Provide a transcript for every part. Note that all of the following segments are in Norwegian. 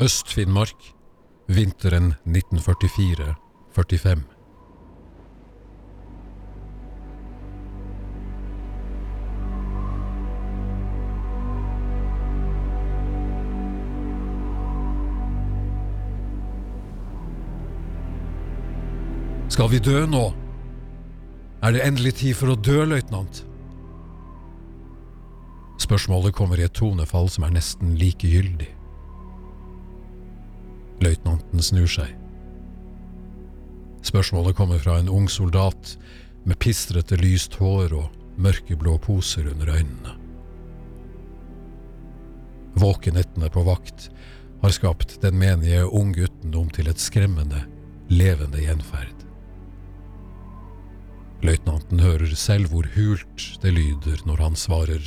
Øst-Finnmark, vinteren 1944-45. Skal vi dø nå? Er det endelig tid for å dø, løytnant? Spørsmålet kommer i et tonefall som er nesten likegyldig. Løytnanten snur seg. Spørsmålet kommer fra en ung soldat med pistrete lyst hår og mørkeblå poser under øynene. Våkenettene på vakt har skapt den menige unggutten om til et skremmende, levende gjenferd. Løytnanten hører selv hvor hult det lyder når han svarer.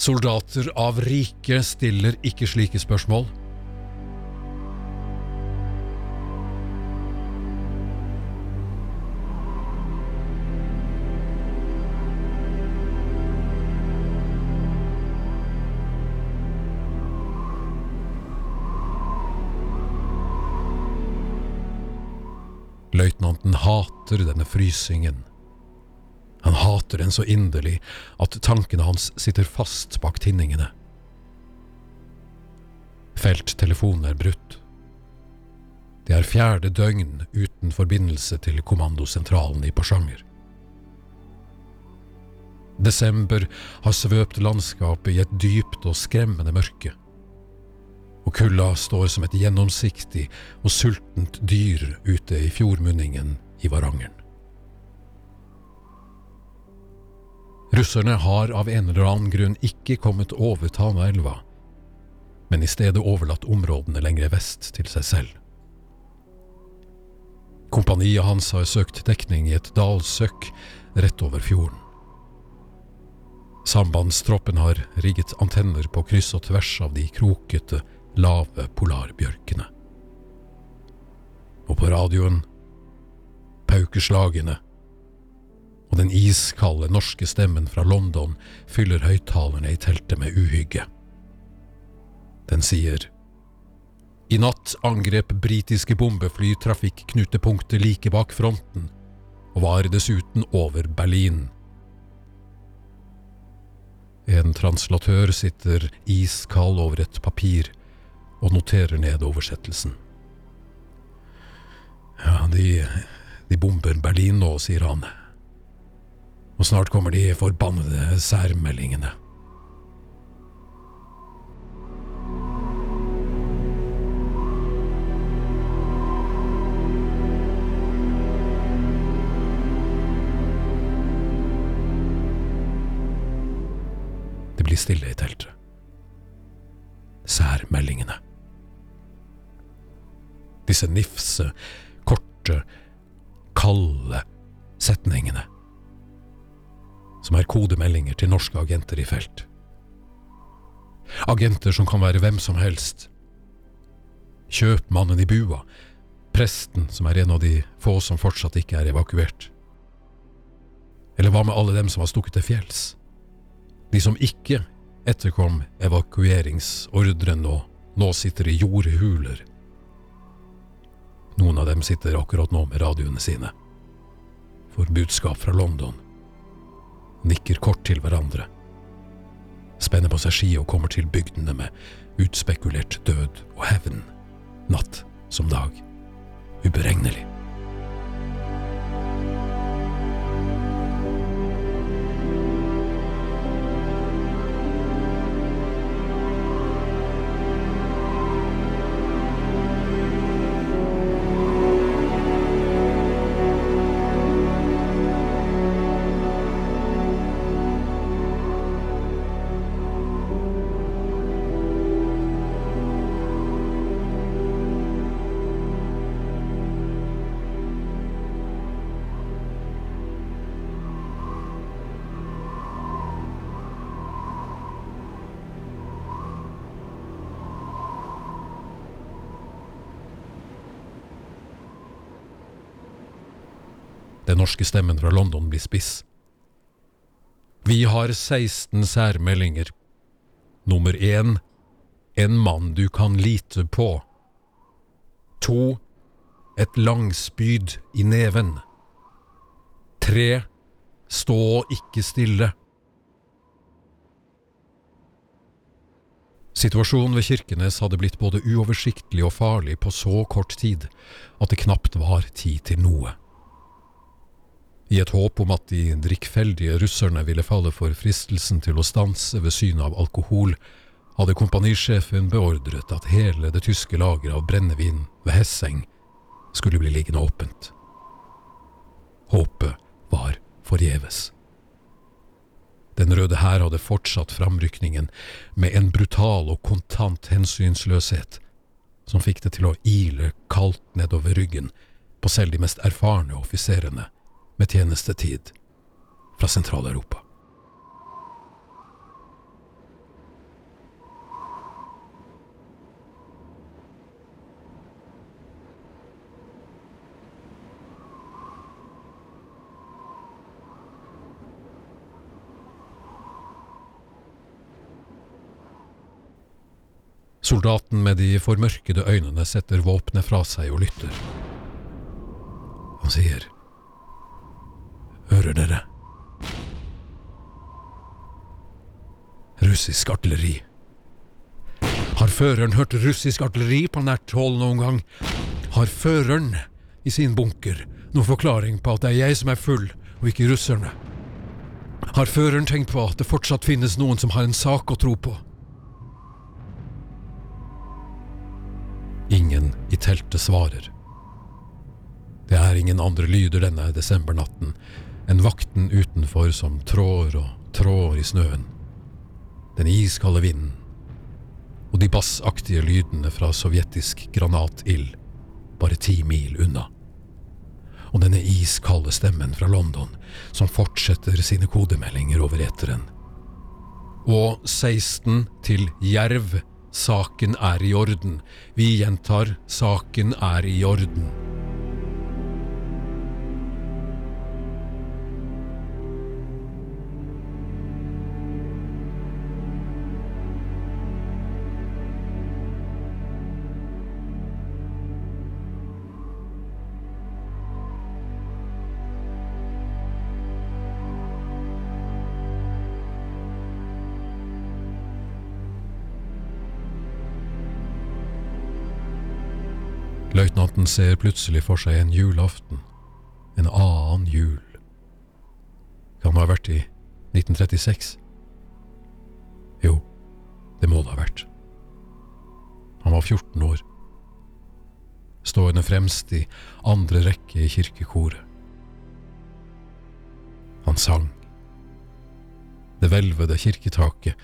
Soldater av riket stiller ikke slike spørsmål. Løytnanten hater denne frysingen. Han hater den så inderlig at tankene hans sitter fast bak tinningene. Felttelefonen er brutt. Det er fjerde døgn uten forbindelse til kommandosentralen i Porsanger. Desember har svøpt landskapet i et dypt og skremmende mørke og kulda står som et gjennomsiktig og sultent dyr ute i fjordmunningen i Varangeren. Russerne har av en eller annen grunn ikke kommet over Tanaelva, men i stedet overlatt områdene lenger vest til seg selv. Kompaniet hans har søkt dekning i et dalsøkk rett over fjorden. Sambandstroppen har rigget antenner på kryss og tvers av de krokete, lave polarbjørkene. Og på radioen paukeslagene, og den iskalde norske stemmen fra London fyller høyttalerne i teltet med uhygge. Den sier I natt angrep britiske bombefly trafikknutepunktet like bak fronten, og var dessuten over Berlin. En translatør sitter iskald over et papir og noterer ned oversettelsen. Ja, de, de bomber Berlin nå, sier han. Og snart kommer de forbannede særmeldingene. Det blir stille i teltet. Særmeldingene disse nifse, korte, kalde setningene, som er kodemeldinger til norske agenter i felt. Agenter som kan være hvem som helst. Kjøpmannen i bua, presten som er en av de få som fortsatt ikke er evakuert. Eller hva med alle dem som har stukket til fjells? De som ikke etterkom evakueringsordren og nå sitter i jordhuler noen av dem sitter akkurat nå med radioene sine. Får budskap fra London. Nikker kort til hverandre. Spenner på seg ski og kommer til bygdene med utspekulert død og hevn. Natt som dag. Uberegnelig. Den norske stemmen fra London blir spiss. Vi har 16 særmeldinger. Nummer én En mann du kan lite på. To. Et langspyd i neven. Tre. Stå ikke stille. Situasjonen ved Kirkenes hadde blitt både uoversiktlig og farlig på så kort tid at det knapt var tid til noe. I et håp om at de drikkfeldige russerne ville falle for fristelsen til å stanse ved synet av alkohol, hadde kompanisjefen beordret at hele det tyske lageret av brennevin ved Hesseng skulle bli liggende åpent. Håpet var forgjeves. Den røde hær hadde fortsatt framrykningen med en brutal og kontant hensynsløshet som fikk det til å ile kaldt nedover ryggen på selv de mest erfarne offiserene med tjenestetid fra Sentral-Europa. Soldaten med de formørkede øynene setter våpenet fra seg og lytter. Han sier Hører dere? Russisk artilleri. Har føreren hørt russisk artilleri på nært hold noen gang? Har føreren i sin bunker noen forklaring på at det er jeg som er full, og ikke russerne? Har føreren tenkt på at det fortsatt finnes noen som har en sak å tro på? Ingen i teltet svarer. Det er ingen andre lyder denne desembernatten enn vakten utenfor som trår og trår i snøen, den iskalde vinden og de bassaktige lydene fra sovjetisk granatild bare ti mil unna. Og denne iskalde stemmen fra London som fortsetter sine kodemeldinger over eteren. Og 16 til Jerv. Saken er i orden. Vi gjentar, saken er i orden. Løytnanten ser plutselig for seg en julaften. En annen jul. Kan det ha vært i 1936? Jo, det må det ha vært. Han var 14 år. Stående fremst i andre rekke i kirkekoret. Han sang. Det hvelvede kirketaket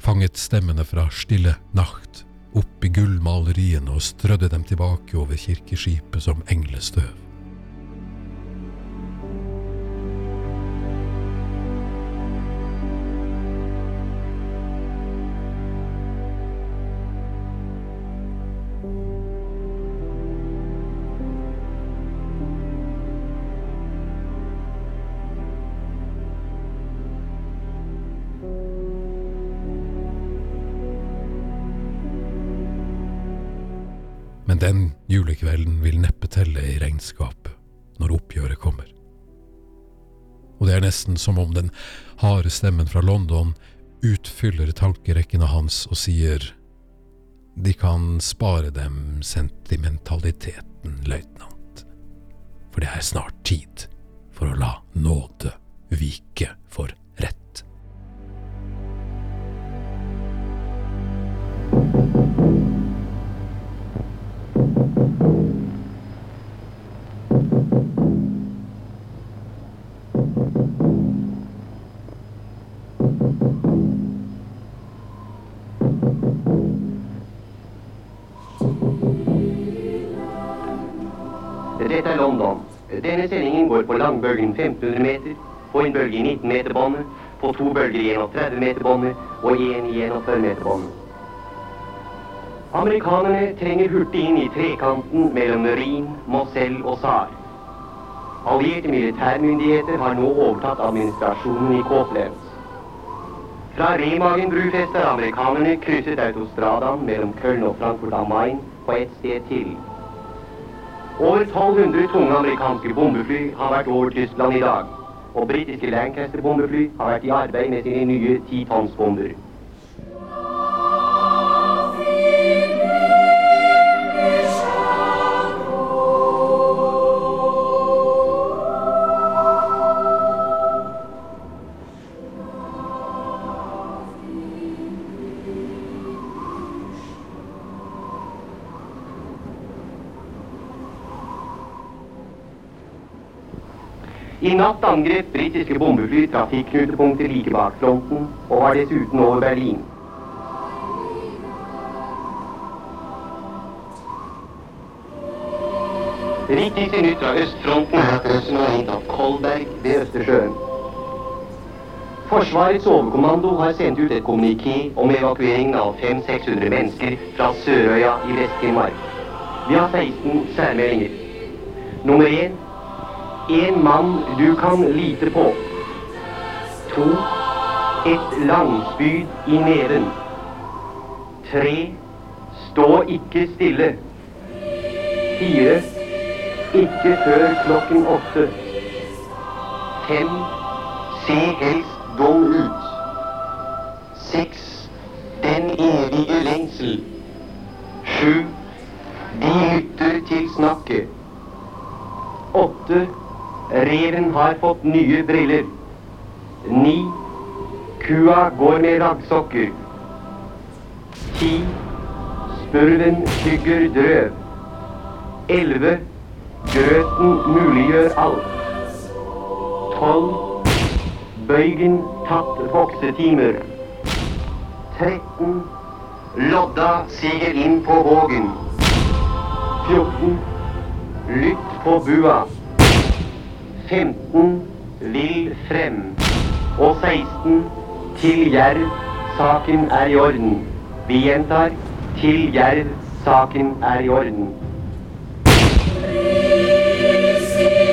fanget stemmene fra Stille nacht opp i gullmaleriene og strødde dem tilbake over kirkeskipet som englestøv. Den julekvelden vil neppe telle i regnskapet når oppgjøret kommer. Og det er nesten som om den harde stemmen fra London utfyller tankerekkene hans og sier de kan spare dem sentimentaliteten, løytnant, for det er snart tid for å la nåde vike for Denne sendingen går på langbølgen 1500 meter, på en bølge i 19 meter båndet, på to bølger i 31 meter båndet og én i 41 meter båndet. Amerikanerne trenger hurtig inn i trekanten mellom Rhin, Moselle og Saar. Allierte militærmyndigheter har nå overtatt administrasjonen i Kåflens. Fra Remagen brufest har amerikanerne krysset autostradaen mellom Köln og Frankfurt am Main på ett sted til. Over 1200 tunge amerikanske bombefly har vært over Tyskland i dag. Og britiske Lancaster-bombefly har vært i arbeid med sine nye titonsbomber. I natt angrep britiske bombefly trafikknutepunkter like bak fronten og var dessuten over Berlin. Riktigste nytt fra østfronten er at russerne har inntatt Kolberg ved Østersjøen. Forsvarets overkommando har sendt ut et kommuniké om evakueringen av 500-600 mennesker fra Sørøya i Vest-Finnmark. Vi har 16 særmeldinger. Nummer én en mann du kan lite på. To. Et langspyd i neven. Tre. Stå ikke stille. Fire. Ikke før klokken åtte. Fem. Se helst dum ut. Seks. Den evige lengsel. Sju. De lytter til snakket. Åtte. Reven har fått nye briller. Ni. Kua går med raggsokker. Ti. Spurven tygger drøv. Elleve. Grøten muliggjør alt. Tolv. Bøygen tatt voksetimer. 13. Lodda siger inn på vågen. 14. Lytt på bua. 15 vil frem. Og 16 til Jerv, saken er i orden. Vi gjentar til Jerv, saken er i orden. Prisila.